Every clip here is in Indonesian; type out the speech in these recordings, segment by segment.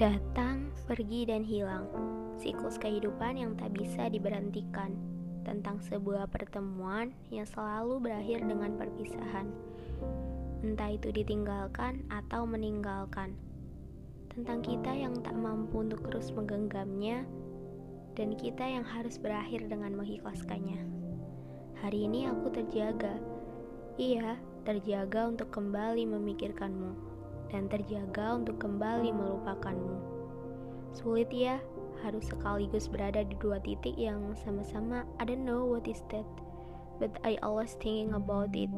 Datang, pergi, dan hilang. Siklus kehidupan yang tak bisa diberhentikan. Tentang sebuah pertemuan yang selalu berakhir dengan perpisahan. Entah itu ditinggalkan atau meninggalkan. Tentang kita yang tak mampu untuk terus menggenggamnya dan kita yang harus berakhir dengan mengikhlaskannya. Hari ini aku terjaga. Iya, terjaga untuk kembali memikirkanmu dan terjaga untuk kembali melupakanmu. Sulit ya, harus sekaligus berada di dua titik yang sama-sama I don't know what is that, but I always thinking about it.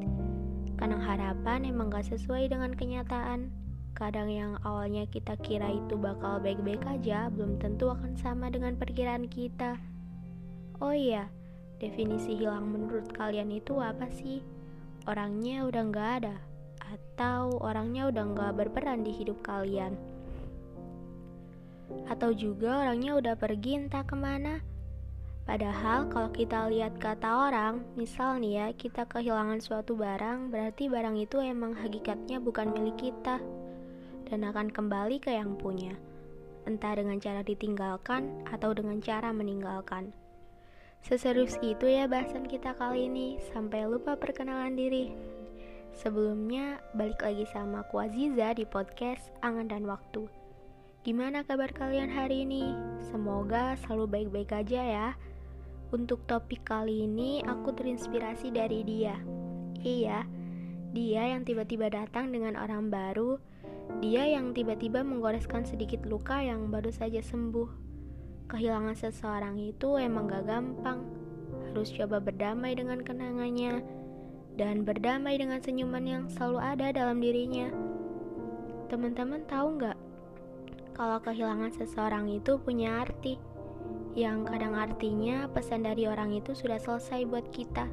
Kadang harapan emang gak sesuai dengan kenyataan. Kadang yang awalnya kita kira itu bakal baik-baik aja, belum tentu akan sama dengan perkiraan kita. Oh iya, definisi hilang menurut kalian itu apa sih? Orangnya udah gak ada, atau orangnya udah gak berperan di hidup kalian atau juga orangnya udah pergi entah ke mana Padahal kalau kita lihat kata orang, misal nih ya, kita kehilangan suatu barang, berarti barang itu emang hakikatnya bukan milik kita dan akan kembali ke yang punya. Entah dengan cara ditinggalkan atau dengan cara meninggalkan. Seserius itu ya bahasan kita kali ini, sampai lupa perkenalan diri. Sebelumnya, balik lagi sama aku Aziza di podcast Angan dan Waktu. Gimana kabar kalian hari ini? Semoga selalu baik-baik aja ya. Untuk topik kali ini, aku terinspirasi dari dia. Iya, dia yang tiba-tiba datang dengan orang baru, dia yang tiba-tiba menggoreskan sedikit luka yang baru saja sembuh. Kehilangan seseorang itu emang gak gampang. Harus coba berdamai dengan kenangannya dan berdamai dengan senyuman yang selalu ada dalam dirinya. Teman-teman tahu nggak kalau kehilangan seseorang itu punya arti, yang kadang artinya pesan dari orang itu sudah selesai buat kita.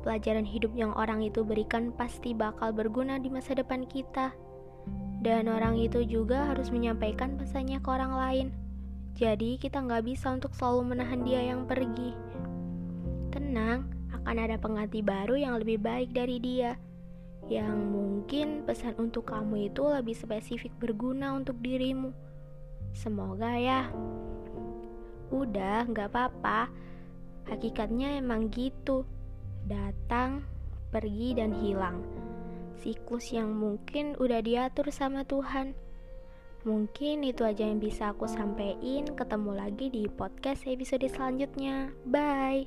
Pelajaran hidup yang orang itu berikan pasti bakal berguna di masa depan kita. Dan orang itu juga harus menyampaikan pesannya ke orang lain. Jadi kita nggak bisa untuk selalu menahan dia yang pergi. Akan ada pengganti baru yang lebih baik dari dia. Yang mungkin pesan untuk kamu itu lebih spesifik berguna untuk dirimu. Semoga ya. Udah, gak apa-apa. Hakikatnya emang gitu. Datang, pergi, dan hilang. Siklus yang mungkin udah diatur sama Tuhan. Mungkin itu aja yang bisa aku sampaikan. Ketemu lagi di podcast episode selanjutnya. Bye.